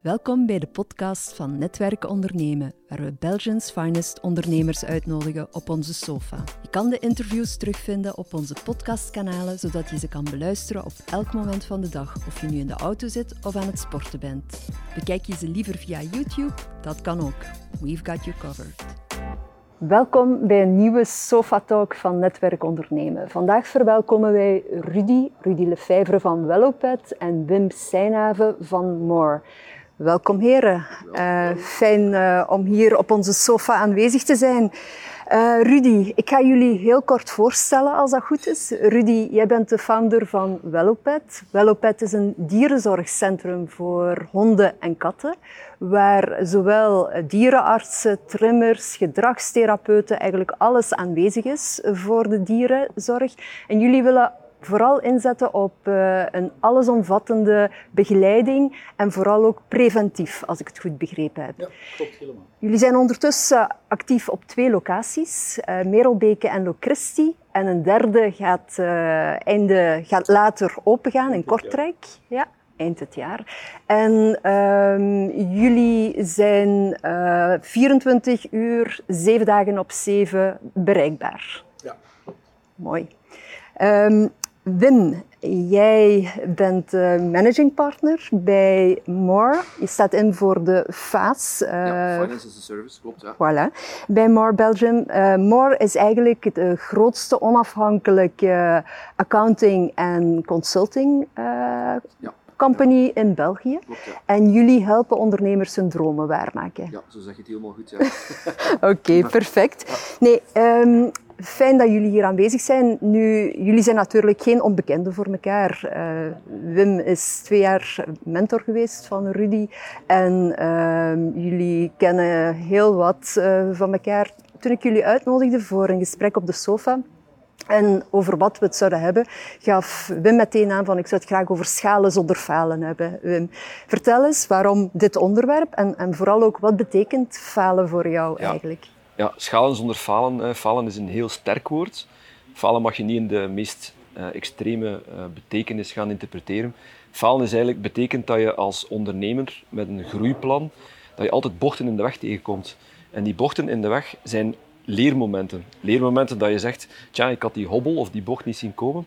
Welkom bij de podcast van Netwerken Ondernemen, waar we Belgians finest ondernemers uitnodigen op onze sofa. Je kan de interviews terugvinden op onze podcastkanalen, zodat je ze kan beluisteren op elk moment van de dag, of je nu in de auto zit of aan het sporten bent. Bekijk je ze liever via YouTube? Dat kan ook. We've got you covered. Welkom bij een nieuwe Sofa Talk van Netwerk Ondernemen. Vandaag verwelkomen wij Rudy, Rudy Lefevre van Wellopet en Wim Seinhaven van More. Welkom heren. Uh, fijn uh, om hier op onze sofa aanwezig te zijn. Uh, Rudy, ik ga jullie heel kort voorstellen als dat goed is. Rudy, jij bent de founder van Wellopet. Wellopet is een dierenzorgcentrum voor honden en katten, waar zowel dierenartsen, trimmers, gedragstherapeuten, eigenlijk alles aanwezig is voor de dierenzorg. En jullie willen vooral inzetten op uh, een allesomvattende begeleiding en vooral ook preventief, als ik het goed begrepen heb. Ja, klopt helemaal. Jullie zijn ondertussen actief op twee locaties, uh, Merelbeke en Locristi. En een derde gaat, uh, einde, gaat later opengaan in Kortrijk. Ja eind het jaar. En um, jullie zijn uh, 24 uur, 7 dagen op 7 bereikbaar. Ja. Mooi. Um, Wim, jij bent uh, managing partner bij More. Je staat in voor de FAS. Ja, Finance as a Service, klopt. Ja. Voilà. Bij More Belgium. Uh, More is eigenlijk de grootste onafhankelijke accounting en consulting ja. company in België. Klopt, ja. En jullie helpen ondernemers hun dromen waarmaken. Ja, zo zeg je het helemaal goed. Ja. Oké, okay, perfect. Nee, um, Fijn dat jullie hier aanwezig zijn. Nu, jullie zijn natuurlijk geen onbekenden voor elkaar. Uh, Wim is twee jaar mentor geweest van Rudy. En uh, jullie kennen heel wat uh, van elkaar. Toen ik jullie uitnodigde voor een gesprek op de sofa, en over wat we het zouden hebben, gaf Wim meteen aan van ik zou het graag over schalen zonder falen hebben. Wim, vertel eens waarom dit onderwerp en, en vooral ook wat betekent falen voor jou ja. eigenlijk? Ja, schalen zonder falen. Uh, falen is een heel sterk woord. Falen mag je niet in de meest uh, extreme uh, betekenis gaan interpreteren. Falen is eigenlijk, betekent dat je als ondernemer met een groeiplan, dat je altijd bochten in de weg tegenkomt. En die bochten in de weg zijn leermomenten. Leermomenten dat je zegt, tja, ik had die hobbel of die bocht niet zien komen.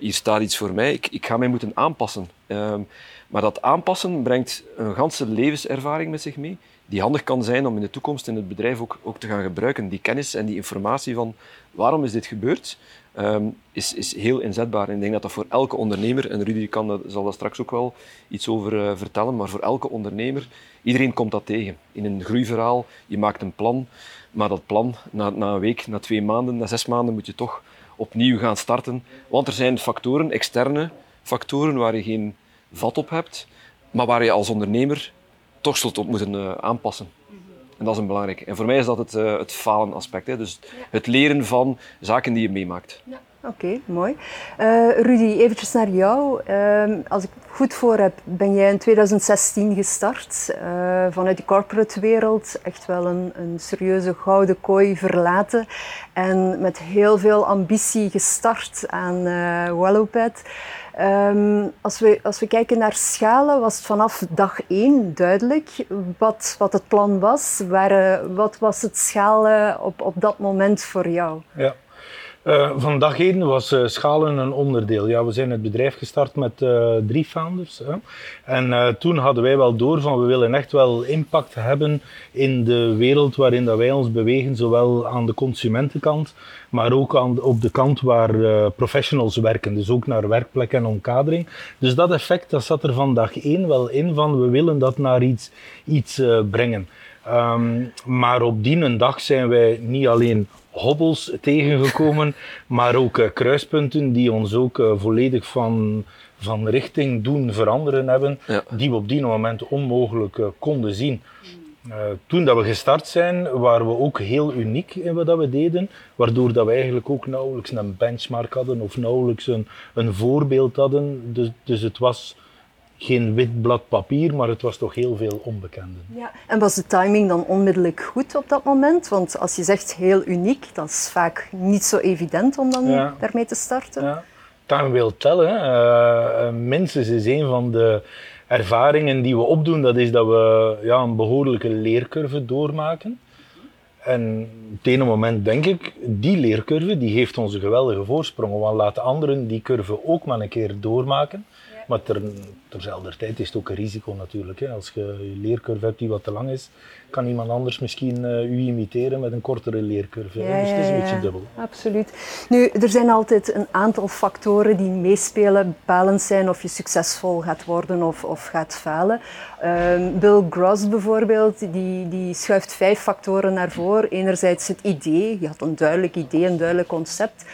hier staat iets voor mij, ik, ik ga mij moeten aanpassen. Ehm, maar dat aanpassen brengt een ganse levenservaring met zich mee die handig kan zijn om in de toekomst in het bedrijf ook, ook te gaan gebruiken. Die kennis en die informatie van waarom is dit gebeurd, um, is, is heel inzetbaar. En ik denk dat dat voor elke ondernemer, en Rudy kan, zal daar straks ook wel iets over uh, vertellen, maar voor elke ondernemer, iedereen komt dat tegen. In een groeiverhaal, je maakt een plan, maar dat plan, na, na een week, na twee maanden, na zes maanden, moet je toch opnieuw gaan starten. Want er zijn factoren, externe factoren, waar je geen vat op hebt, maar waar je als ondernemer toch op moeten uh, aanpassen. En dat is een belangrijk. En voor mij is dat het, uh, het falen aspect. Hè. Dus het leren van zaken die je meemaakt. Ja. Oké, mooi. Uh, Rudy, eventjes naar jou. Uh, als ik goed voor heb, ben jij in 2016 gestart. Uh, vanuit de corporate wereld echt wel een, een serieuze gouden kooi verlaten. En met heel veel ambitie gestart aan Welloped. Um, als, we, als we kijken naar schalen, was het vanaf dag één duidelijk wat, wat het plan was. Waar, wat was het schalen op, op dat moment voor jou? Ja. Uh, van dag één was uh, schalen een onderdeel. Ja, we zijn het bedrijf gestart met uh, drie founders. Hè. En toen hadden wij wel door van we willen echt wel impact hebben in de wereld waarin dat wij ons bewegen, zowel aan de consumentenkant, maar ook aan, op de kant waar professionals werken. Dus ook naar werkplek en omkadering. Dus dat effect dat zat er van dag één wel in van we willen dat naar iets, iets brengen. Um, maar op die een dag zijn wij niet alleen hobbels tegengekomen, maar ook uh, kruispunten die ons ook uh, volledig van, van richting doen veranderen hebben, ja. die we op die moment onmogelijk uh, konden zien. toen dat we gestart zijn, waren we ook heel uniek in wat dat we deden, waardoor dat we eigenlijk ook nauwelijks een benchmark hadden of nauwelijks een, een voorbeeld hadden. Dus, dus het was geen wit blad papier, maar het was toch heel veel onbekende. Ja. En was de timing dan onmiddellijk goed op dat moment? Want als je zegt heel uniek, dat is vaak niet zo evident om dan ja. daarmee te starten. Ja. Time will tell. Hè. Uh, minstens is een van de ervaringen die we opdoen, dat is dat we ja, een behoorlijke leercurve doormaken. En op het ene moment denk ik, die leercurve die geeft ons een geweldige voorsprong. Want laten anderen die curve ook maar een keer doormaken. Maar ter, terzelfde tijd is het ook een risico natuurlijk. Hè. Als je een leercurve hebt die wat te lang is, kan iemand anders misschien uh, u imiteren met een kortere leercurve. Ja, dus het is een beetje dubbel. Absoluut. Nu, er zijn altijd een aantal factoren die meespelen, bepalend zijn of je succesvol gaat worden of, of gaat falen. Um, Bill Gross bijvoorbeeld, die, die schuift vijf factoren naar voren. Enerzijds het idee, je had een duidelijk idee, een duidelijk concept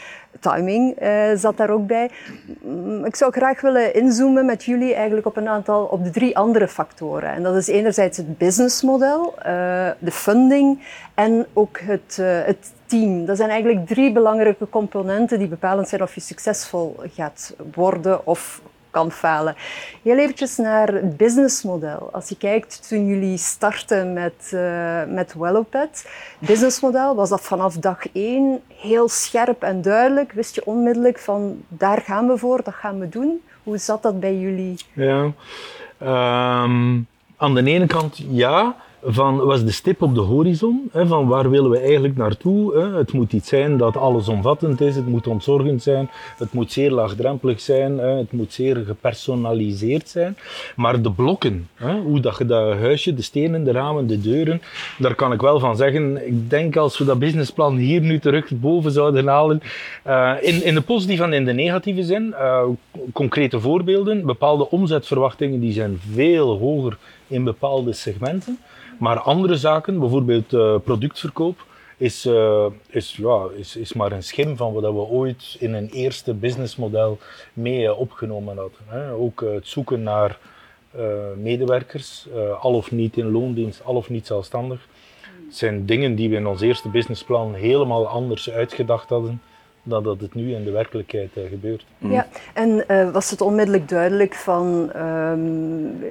timing uh, zat daar ook bij. Mm, ik zou graag willen inzoomen met jullie eigenlijk op een aantal, op de drie andere factoren. En dat is enerzijds het businessmodel, uh, de funding en ook het, uh, het team. Dat zijn eigenlijk drie belangrijke componenten die bepalend zijn of je succesvol gaat worden of kan falen. Heel eventjes naar het businessmodel. Als je kijkt toen jullie startten met, uh, met Welloped, businessmodel, was dat vanaf dag één heel scherp en duidelijk. Wist je onmiddellijk van daar gaan we voor, dat gaan we doen. Hoe zat dat bij jullie? Ja, um, aan de ene kant ja van was de stip op de horizon, hè, van waar willen we eigenlijk naartoe. Hè. Het moet iets zijn dat allesomvattend is, het moet ontzorgend zijn, het moet zeer laagdrempelig zijn, hè, het moet zeer gepersonaliseerd zijn. Maar de blokken, hoe dat je dat huisje, de stenen, de ramen, de deuren, daar kan ik wel van zeggen, ik denk als we dat businessplan hier nu terug boven zouden halen, uh, in, in de positieve en in de negatieve zin, uh, concrete voorbeelden, bepaalde omzetverwachtingen die zijn veel hoger in bepaalde segmenten. Maar andere zaken, bijvoorbeeld uh, productverkoop, is, uh, is, ja, is, is maar een schim van wat we ooit in een eerste businessmodel mee uh, opgenomen hadden. Hè. Ook het zoeken naar medewerkers, al of niet in loondienst, al of niet zelfstandig. Het zijn dingen die we in ons eerste businessplan helemaal anders uitgedacht hadden dan dat het nu in de werkelijkheid uh, gebeurt. Mm. Ja, en uh, was het onmiddellijk duidelijk van um,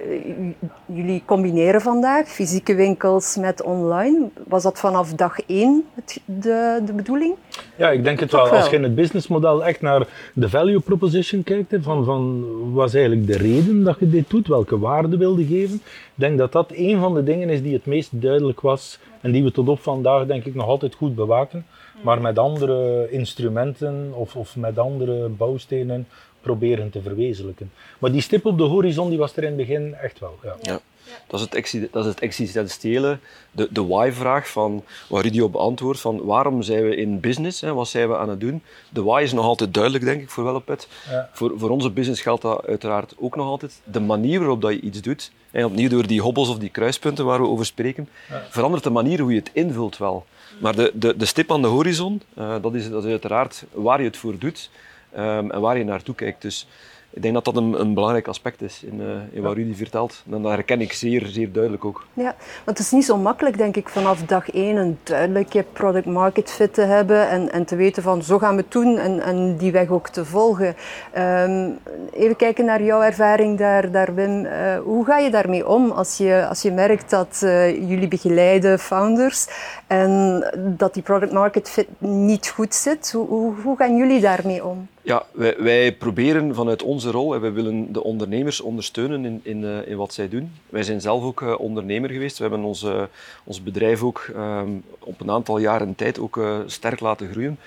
jullie combineren vandaag fysieke winkels met online? Was dat vanaf dag één het, de, de bedoeling? Ja, ik denk het wel. wel. Als je in het businessmodel echt naar de value proposition kijkt, van, van wat is eigenlijk de reden dat je dit doet, welke waarde wilde geven, ik denk dat dat een van de dingen is die het meest duidelijk was en die we tot op vandaag denk ik nog altijd goed bewaken maar met andere instrumenten of, of met andere bouwstenen proberen te verwezenlijken. Maar die stip op de horizon die was er in het begin echt wel. Ja. ja. Dat, is het, dat is het existentiële, de, de why-vraag van waar Rudy op beantwoordt, van waarom zijn we in business, hè, wat zijn we aan het doen. De why is nog altijd duidelijk, denk ik, voor Wellopet. Ja. Voor, voor onze business geldt dat uiteraard ook nog altijd. De manier waarop dat je iets doet, en opnieuw door die hobbels of die kruispunten waar we over spreken, ja. verandert de manier hoe je het invult wel. Maar de, de, de stip aan de horizon, uh, dat, is, dat is uiteraard waar je het voor doet um, en waar je naartoe kijkt. Dus ik denk dat dat een, een belangrijk aspect is in, uh, in wat Rudy vertelt. En dat herken ik zeer, zeer duidelijk ook. Ja, want het is niet zo makkelijk, denk ik, vanaf dag één een duidelijke product market fit te hebben en, en te weten van zo gaan we het doen en, en die weg ook te volgen. Um, even kijken naar jouw ervaring daar, daar Wim. Uh, hoe ga je daarmee om als je, als je merkt dat uh, jullie begeleiden founders en dat die product market fit niet goed zit? Hoe, hoe, hoe gaan jullie daarmee om? Ja, wij, wij, proberen vanuit onze rol, en wij willen de ondernemers ondersteunen in, in, uh, in wat zij doen. Wij zijn zelf ook uh, ondernemer geweest. We hebben ons, ons bedrijf ook um, op een aantal jaren tijd ook sterk laten groeien.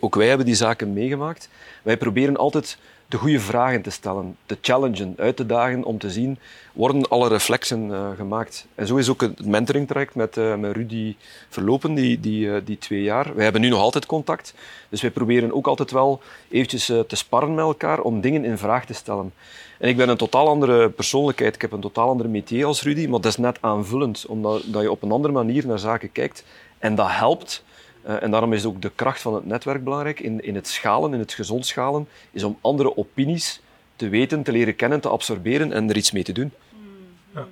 Ook wij hebben die zaken meegemaakt. Wij proberen altijd de goede vragen te stellen, te challengen, uit te dagen om te zien, worden alle reflexen uh, gemaakt. En zo is ook het mentoring traject met, uh, met Rudy verlopen, die, die, uh, die twee jaar. Wij hebben nu nog altijd contact, dus wij proberen ook altijd wel eventjes te sparren met elkaar om dingen in vraag te stellen. En ik ben een totaal andere persoonlijkheid, ik heb een totaal andere métier als Rudy, maar dat is net aanvullend, omdat dat je op een andere manier naar zaken kijkt. En dat helpt en daarom is ook de kracht van het netwerk belangrijk. In, in het schalen, in het gezond schalen, is om andere opinies te weten, te leren kennen, te absorberen en er iets mee te doen. Ja.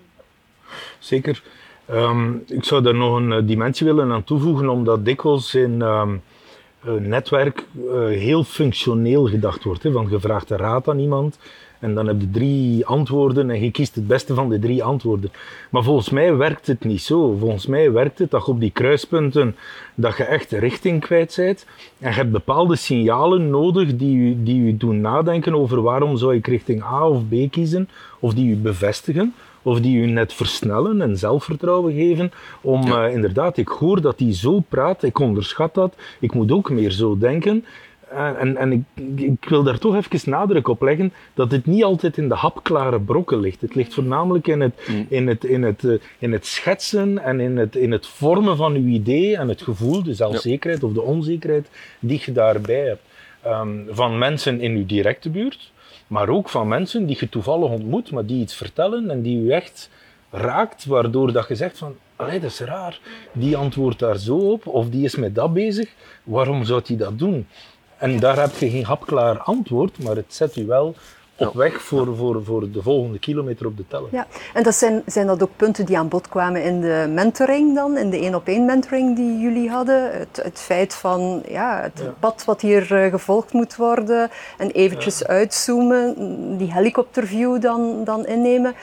Zeker. Um, ik zou daar nog een uh, dimensie willen aan toevoegen, omdat dikwijls in um, netwerk heel functioneel gedacht wordt. Van gevraagde raad aan iemand En dan heb je drie antwoorden en je kiest het beste van de drie antwoorden. Maar volgens mij werkt het niet zo. Volgens mij werkt het dat je op die kruispunten dat je echt richting kwijt bent. En je hebt bepaalde signalen nodig die je, die je doen nadenken over waarom zou ik richting A of B kiezen. Of die je bevestigen of die u net versnellen en zelfvertrouwen geven. Om eh, inderdaad, ik hoor dat hij zo praat, ik onderschat dat, ik moet ook meer zo denken. En, en ik, ik, wil daar toch even nadruk op leggen dat het niet altijd in de hapklare brokken ligt. Het ligt voornamelijk in het, mm. in het, in het, uh, in het schetsen en in het, in het vormen van uw idee en het gevoel, de zelfzekerheid ja. of de onzekerheid die je daarbij hebt. Um, van mensen in uw directe buurt, maar ook van mensen die je toevallig ontmoet, maar die iets vertellen en die u echt raakt, waardoor dat je zegt van, allee, dat is raar, die antwoordt daar zo op, of die is met dat bezig, waarom zou hij dat doen? En daar heb je geen hapklaar antwoord, maar het zet u wel op weg voor, voor, voor de volgende kilometer op de teller. Ja, en dat zijn, zijn dat ook punten die aan bod kwamen in de mentoring dan, in de één-op-één mentoring die jullie hadden? Het, het feit van ja, het pad wat hier uh, gevolgd moet worden en eventjes ja. uitzoomen, die helikopterview dan, dan innemen.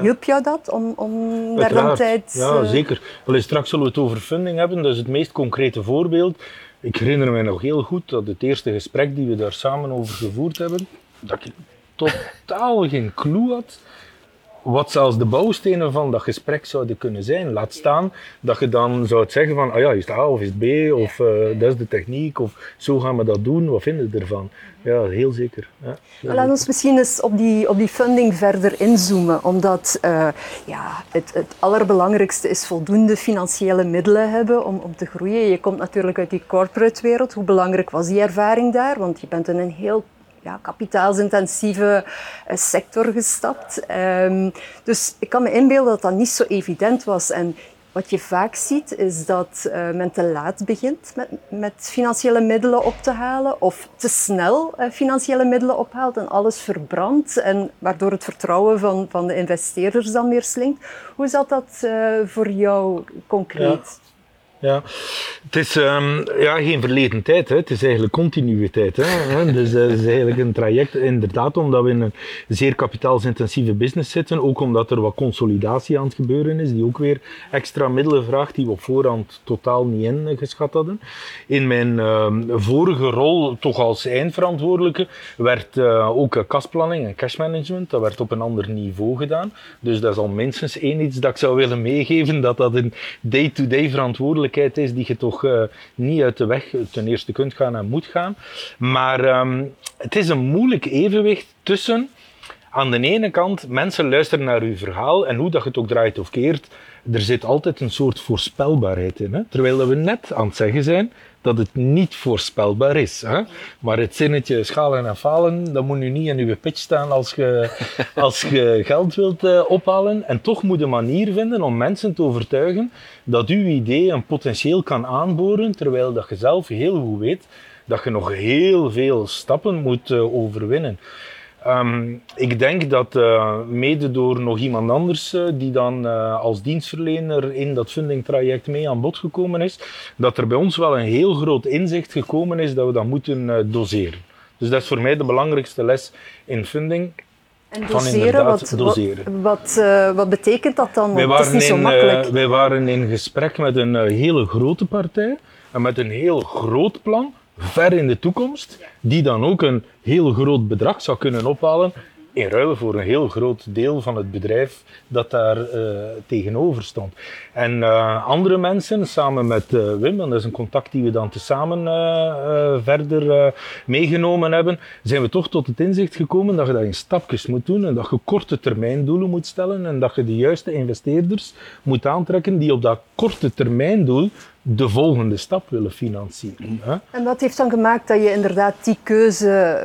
Hielp jou dat om, om daar dan tijd... Ja, uh... zeker. Wel, straks zullen we het over funding hebben, dat is het meest concrete voorbeeld. Ik herinner me nog heel goed dat het eerste gesprek die we daar samen over gevoerd hebben, dat ik totaal geen clue had wat zelfs de bouwstenen van dat gesprek zouden kunnen zijn. Laat staan dat je dan zou zeggen van, ah ja, is het A of is het B, of uh, dat is de techniek, of zo gaan we dat doen, wat vinden we ervan? Ja, heel zeker. Ja, Laat ons misschien eens op die, op die funding verder inzoomen, omdat uh, ja, het, het allerbelangrijkste is voldoende financiële middelen hebben om, om te groeien. Je komt natuurlijk uit die corporate wereld. Hoe belangrijk was die ervaring daar? Want je bent in een heel ja, kapitaalsintensieve sector gestapt. Um, dus ik kan me inbeelden dat dat niet zo evident was. En wat je vaak ziet is dat uh, men te laat begint met, met, financiële middelen op te halen of te snel uh, financiële middelen ophaalt en alles verbrandt en waardoor het vertrouwen van, van de investeerders dan meer slinkt. Hoe zat dat voor jou concreet? Ja, het is um, ja, geen verleden tijd, het is eigenlijk continuïteit. Hè. Dus het is eigenlijk een traject, inderdaad, omdat we in een zeer kapitaalsintensieve business zitten, ook omdat er wat consolidatie aan het gebeuren is, die ook weer extra middelen vraagt die we op voorhand totaal niet ingeschat hadden. In mijn um, vorige rol, toch als eindverantwoordelijke, werd uh, ook kasplanning en cashmanagement, dat werd op een ander niveau gedaan. Dus dat is al minstens één iets dat ik zou willen meegeven, dat dat een day-to-day is die je toch uh, niet uit de weg ten eerste kunt gaan en moet gaan. Maar um, het is een moeilijk evenwicht tussen aan de ene kant mensen luisteren naar uw verhaal en hoe dat je het ook draait of keert, er zit altijd een soort voorspelbaarheid in. Hè? Terwijl we net aan het zeggen zijn dat het niet voorspelbaar is. Hè? Maar het zinnetje schalen en falen, dat moet nu niet in uw pitch staan als je, als je geld wilt uh, ophalen. En toch moet je een manier vinden om mensen te overtuigen dat uw idee een potentieel kan aanboren, terwijl dat je zelf heel goed weet dat je nog heel veel stappen moet uh, overwinnen. Um, ik denk dat uh, mede door nog iemand anders uh, die dan uh, als dienstverlener in dat fundingtraject mee aan bod gekomen is, dat er bij ons wel een heel groot inzicht gekomen is dat we dat moeten doseren. Dus dat is voor mij de belangrijkste les in funding. En doseren, wat, doseren. Wat, wat, wat, betekent dat dan? Want het is niet zo makkelijk. wij waren in gesprek met een hele grote partij en met een heel groot plan ver in de toekomst, die dan ook een heel groot bedrag zou kunnen ophalen in ruil voor een heel groot deel van het bedrijf dat daar uh, tegenover stond. En uh, andere mensen, samen met uh, Wim, en dat is een contact die we dan tezamen verder meegenomen hebben, zijn we toch tot het inzicht gekomen dat je dat in stapjes moet doen en dat je korte termijn doelen moet stellen en dat je de juiste investeerders moet aantrekken die op dat korte termijn doel de volgende stap willen financieren. Hè? En wat heeft dan gemaakt dat je inderdaad die keuze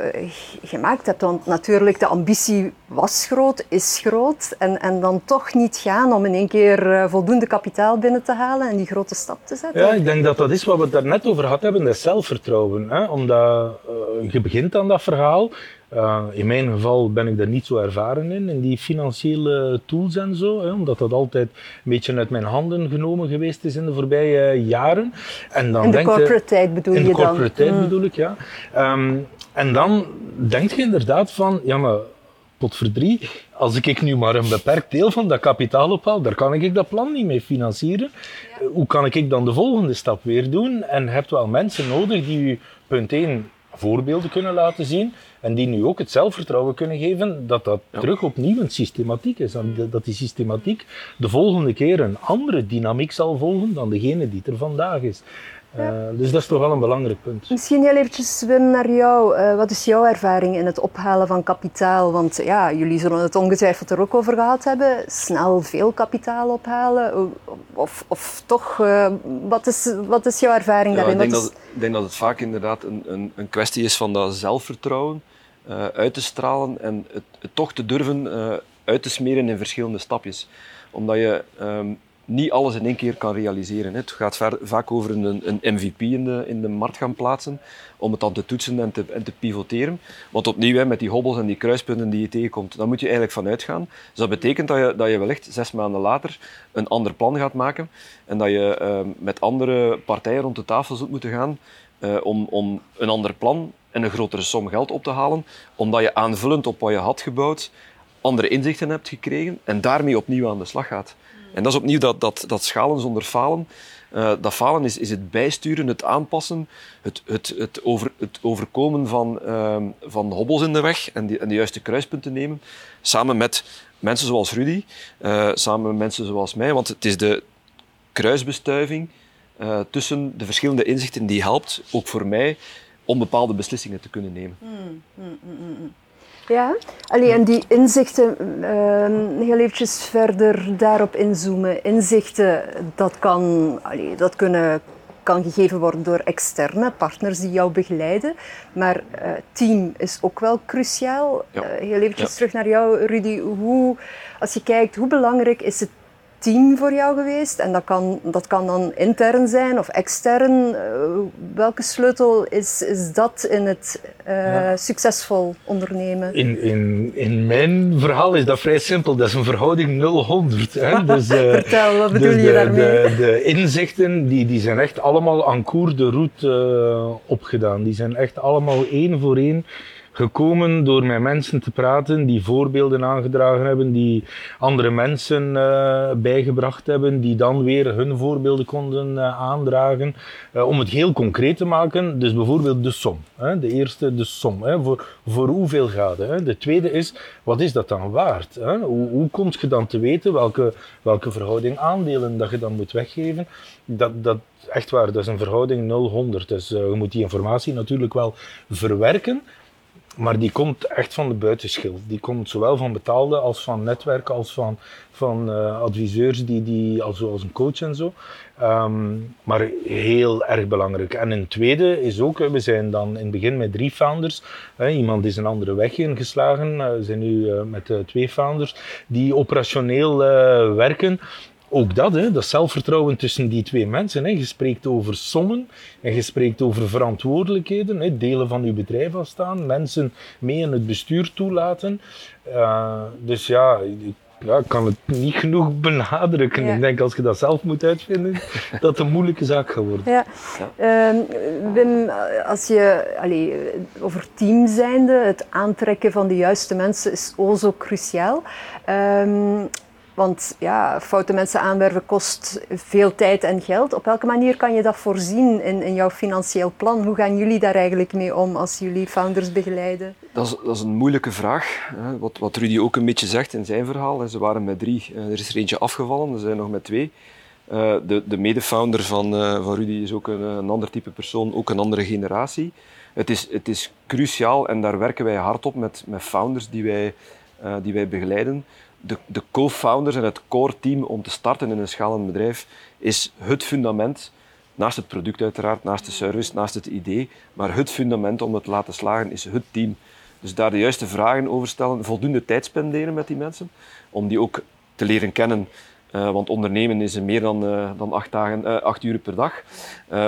gemaakt hebt? Want natuurlijk, de ambitie was groot, is groot. En, en dan toch niet gaan om in één keer eh, voldoende kapitaal binnen te halen en die grote stap te zetten? Ja, ik denk dat dat is wat we het daarnet over gehad hebben, dat zelfvertrouwen. Hè? Omdat uh, je begint aan dat verhaal, uh, in mijn geval ben ik daar niet zo ervaren in, in die financiële tools en zo, hè, omdat dat altijd een beetje uit mijn handen genomen geweest is in de voorbije jaren. En dan in de corporate tijd bedoel je dan? In de corporate tijd mm. bedoel ik, ja. Um, en dan denk je inderdaad van, ja maar potverdrie, als ik nu maar een beperkt deel van dat kapitaal ophaal, daar kan ik dat plan niet mee financieren. Hoe kan ik dan de volgende stap weer doen? En je hebt wel mensen nodig die u, punt 1, voorbeelden kunnen laten zien en die nu ook het zelfvertrouwen kunnen geven dat dat terug opnieuw een systematiek is. En dat die systematiek de volgende keer een andere dynamiek zal volgen dan degene die er vandaag is. Uh, dus dat is toch wel een belangrijk punt. Misschien heel eventjes, Wim, naar jou. Uh, wat is jouw ervaring in het ophalen van kapitaal? Want ja, jullie zullen het ongetwijfeld er ook over gehad hebben. Snel veel kapitaal ophalen? Of, of toch, uh, wat, is, wat is jouw ervaring ja, daarin? Ik denk, dat, ik denk dat het vaak inderdaad een, een, een kwestie is van dat zelfvertrouwen uit te stralen en het, het toch te durven uit te smeren in verschillende stapjes. Omdat je... Um, niet alles in één keer kan realiseren. Het gaat vaak over een, MVP in de, in de markt gaan plaatsen, om het dan te toetsen en te, en te pivoteren. Want opnieuw, met die hobbels en die kruispunten die je tegenkomt, daar moet je eigenlijk van uitgaan. Dus dat betekent dat je, dat je wellicht zes maanden later een ander plan gaat maken en dat je uh, met andere partijen rond de tafel zult moeten gaan uh, om, om een ander plan en een grotere som geld op te halen, omdat je aanvullend op wat je had gebouwd andere inzichten hebt gekregen en daarmee opnieuw aan de slag gaat. En dat is opnieuw dat, dat, dat schalen zonder falen. Uh, dat falen is, is het bijsturen, het aanpassen, het, het, het, over, het overkomen van, uh, van hobbels in de weg en, die, en de juiste kruispunten nemen. Samen met mensen zoals Rudy, uh, samen met mensen zoals mij. Want het is de kruisbestuiving eh, tussen de verschillende inzichten die helpt, ook voor mij, om bepaalde beslissingen te kunnen nemen. Mm, mm, mm, ja, Allee, en die inzichten, uh, heel eventjes verder daarop inzoomen. Inzichten, dat, kan, allee, dat kunnen, kan gegeven worden door externe partners die jou begeleiden. Maar uh, team is ook wel cruciaal. Ja. Uh, heel eventjes terug naar jou, Rudy. Hoe, als je kijkt, hoe belangrijk is het team voor jou geweest? En dat kan, dat kan dan intern zijn of extern. Uh, welke sleutel is, is dat in het uh, ja. succesvol ondernemen? In, in, in mijn verhaal is dat vrij simpel. Dat is een verhouding 0-100. Dus, uh, Vertel, wat bedoel dus je daarmee? De, de, inzichten die, die zijn echt allemaal aan koer de route opgedaan. Die zijn echt allemaal één voor één gekomen door met mensen te praten die voorbeelden aangedragen hebben, die andere mensen uh, bijgebracht hebben, die dan weer hun voorbeelden konden uh, aandragen. Uh, om het heel concreet te maken, dus bijvoorbeeld de som. Hè? De eerste, de som. Hè? Voor, voor hoeveel gaat het? De tweede is, wat is dat dan waard? Hè? Hoe, hoe kom je dan te weten welke, welke verhouding aandelen dat je dan moet weggeven? Dat, dat, echt waar, dat is een verhouding 0-100. Dus je moet die informatie natuurlijk wel verwerken. Maar die komt echt van de buitenschil. Die komt zowel van betaalde als van netwerken, als van, van uh, adviseurs, die, die, als, zoals een coach en zo. Um, maar heel erg belangrijk. En een tweede is ook, we zijn dan in het begin met drie founders. Hè, iemand is een andere weg ingeslagen. Uh, we zijn nu uh, met twee founders die operationeel werken ook dat, hè, dat zelfvertrouwen tussen die twee mensen. Hè. Je spreekt over sommen en je spreekt over verantwoordelijkheden. Hè, delen van je bedrijf afstaan, mensen mee in het bestuur toelaten. Uh, dus ja, ik ja, kan het niet genoeg benadrukken. Ik denk als je dat zelf moet uitvinden, dat het een moeilijke zaak gaat worden. Ja. ja. Uh, Wim, als je allee, over team zijnde, het aantrekken van de juiste mensen is o zo cruciaal. Uh, want ja, foute mensen aanwerven kost veel tijd en geld. Op welke manier kan je dat voorzien in, in jouw financieel plan? Hoe gaan jullie daar eigenlijk mee om als jullie founders begeleiden? Dat is, dat is een moeilijke vraag. Wat, wat Rudy ook een beetje zegt in zijn verhaal. Ze waren met drie, er is er eentje afgevallen, er zijn nog met twee. Eh, de, de mede-founder van, uh, van Rudy is ook een, een ander type persoon, ook een andere generatie. Het is, het is cruciaal en daar werken wij hard op met, met founders die wij, die wij begeleiden de, de co-founders en het core team om te starten in een schalend bedrijf is het fundament. Naast het product uiteraard, naast de service, naast het idee. Maar het fundament om het te laten slagen is het team. Dus daar de juiste vragen over stellen, voldoende tijd spenderen met die mensen. Om die ook te leren kennen. Uh, want ondernemen is meer dan, uh, dan acht, dagen, uh, acht uur per dag.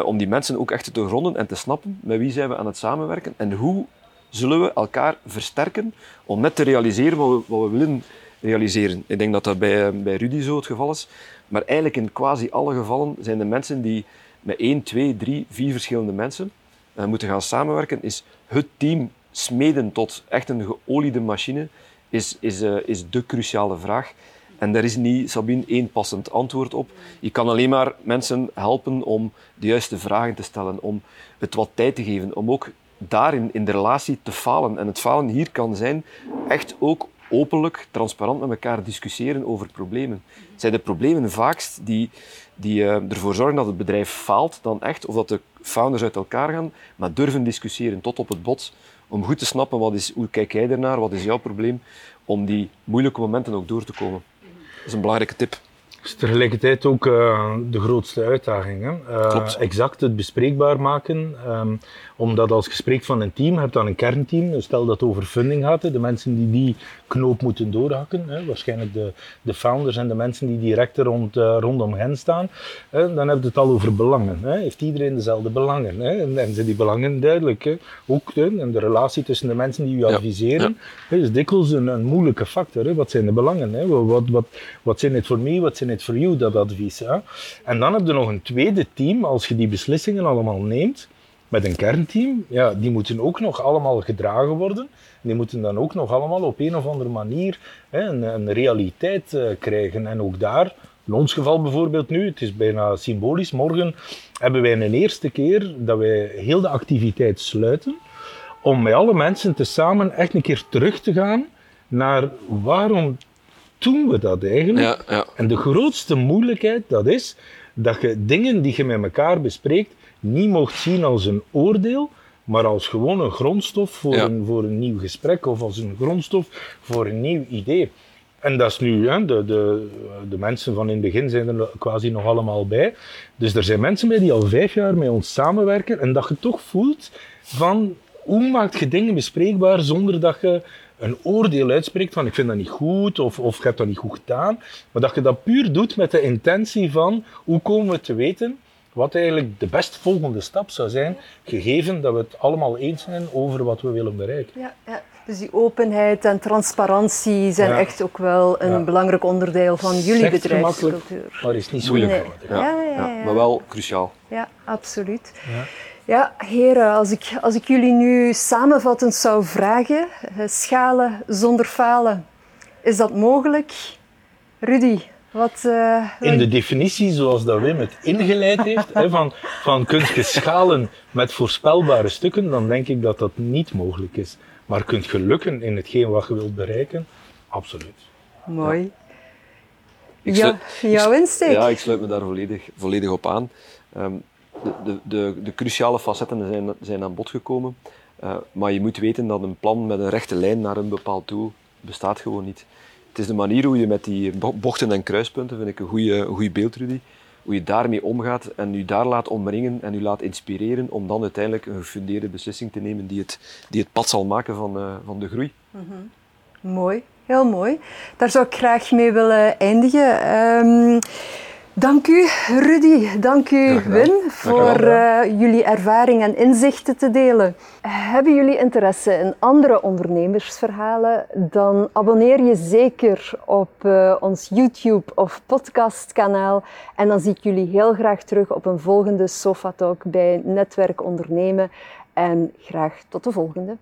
om die mensen ook echt te gronden en te snappen met wie zijn we aan het samenwerken en hoe zullen we elkaar versterken om net te realiseren wat we willen realiseren. Ik denk dat dat bij, bij Rudy zo het geval is. Maar eigenlijk in quasi alle gevallen zijn de mensen die met één, twee, drie, vier verschillende mensen uh, moeten gaan samenwerken, is het team smeden tot echt een geoliede machine is, is, uh, is de cruciale vraag. En daar is niet, Sabine, één passend antwoord op. Je kan alleen maar mensen helpen om de juiste vragen te stellen, om het wat tijd te geven, om ook daarin in de relatie te falen. En het falen hier kan zijn echt ook openlijk, transparant met elkaar discussiëren over problemen. Het zijn de problemen vaakst die, die uh, ervoor zorgen dat het bedrijf faalt dan echt, of dat de founders uit elkaar gaan, maar durven discussiëren tot op het bot, om goed te snappen wat is, hoe kijk jij ernaar, wat is jouw probleem, om die moeilijke momenten ook door te komen. Dat is een belangrijke tip. Dat is tegelijkertijd ook uh, de grootste uitdaging. Hè? Uh, exact het bespreekbaar maken. Um, omdat als je spreekt van een team, heb je dan een kernteam. Dus stel dat het over funding gaat, de mensen die die knoop moeten doorhakken. Hè? Waarschijnlijk de, de founders en de mensen die direct rond, uh, rondom hen staan. Hè? Dan heb je het al over belangen. Hè? Heeft iedereen dezelfde belangen? Hè? En, en zijn die belangen duidelijk? Hè? Ook hè? en de relatie tussen de mensen die u adviseren ja. is dikwijls een, een moeilijke factor. Hè? Wat zijn de belangen? Hè? Wat, wat, wat zijn het voor mij, wat zijn het voor jou, dat advies? Hè? En dan heb je nog een tweede team, als je die beslissingen allemaal neemt met een kernteam, ja, die moeten ook nog allemaal gedragen worden. Die moeten dan ook nog allemaal op een of andere manier hè, een, een, realiteit uh, krijgen. En ook daar, in ons geval bijvoorbeeld nu, het is bijna symbolisch, morgen hebben wij een eerste keer dat wij heel de activiteit sluiten, om met alle mensen tezamen echt een keer terug te gaan naar waarom doen we dat eigenlijk? Ja, ja. En de grootste moeilijkheid, dat is dat je dingen die je met elkaar bespreekt, niet mocht zien als een oordeel, maar als gewoon een grondstof voor, een, voor een nieuw gesprek of als een grondstof voor een nieuw idee. En dat is nu, hè, de, de, de mensen van in het begin zijn er quasi nog allemaal bij. Dus er zijn mensen bij die al vijf jaar met ons samenwerken en dat je toch voelt van hoe maak je dingen bespreekbaar zonder dat je een oordeel uitspreekt van ik vind dat niet goed of, of je hebt dat niet goed gedaan. Maar dat je dat puur doet met de intentie van hoe komen we te weten wat eigenlijk de best volgende stap zou zijn, gegeven dat we het allemaal eens zijn over wat we willen bereiken. Ja, ja. Dus die openheid en transparantie zijn echt ook wel een belangrijk onderdeel van jullie bedrijfscultuur. Maar is niet zo moeilijk. Nee. Ja. Ja, maar wel cruciaal. Ja, absoluut. Ja, heren, als ik, als ik jullie nu samenvattend zou vragen, eh, schalen zonder falen, is dat mogelijk? Rudy, wat, uh, In de definitie zoals dat Wim het ingeleid heeft, hè, van, van kunt je schalen met voorspelbare stukken, dan denk ik dat dat niet mogelijk is. Maar kunt je lukken in hetgeen wat je wilt bereiken? Absoluut. Mooi. Ja. jouw insteek? Ja, ik sluit me daar volledig, volledig op aan. Um, de, de, de, de, cruciale facetten zijn, zijn aan bod gekomen. Uh, maar je moet weten dat een plan met een rechte lijn naar een bepaald doel bestaat gewoon niet. Het is de manier hoe je met die bochten en kruispunten, vind ik een goede, goede beeld, Rudy, hoe je daarmee omgaat en je daar laat omringen en je laat inspireren om dan uiteindelijk een gefundeerde beslissing te nemen die het, die het pad zal maken van, uh, van de groei. -hmm. Mooi, heel mooi. Daar zou ik graag mee willen eindigen. Um, Dank u, Rudy. Dank u, Wim, voor uh, jullie ervaring en inzichten te delen. Hebben jullie interesse in andere ondernemersverhalen? Dan abonneer je zeker op uh, ons YouTube of podcastkanaal. En dan zie ik jullie heel graag terug op een volgende Sofa Talk bij Netwerk Ondernemen. En graag tot de volgende.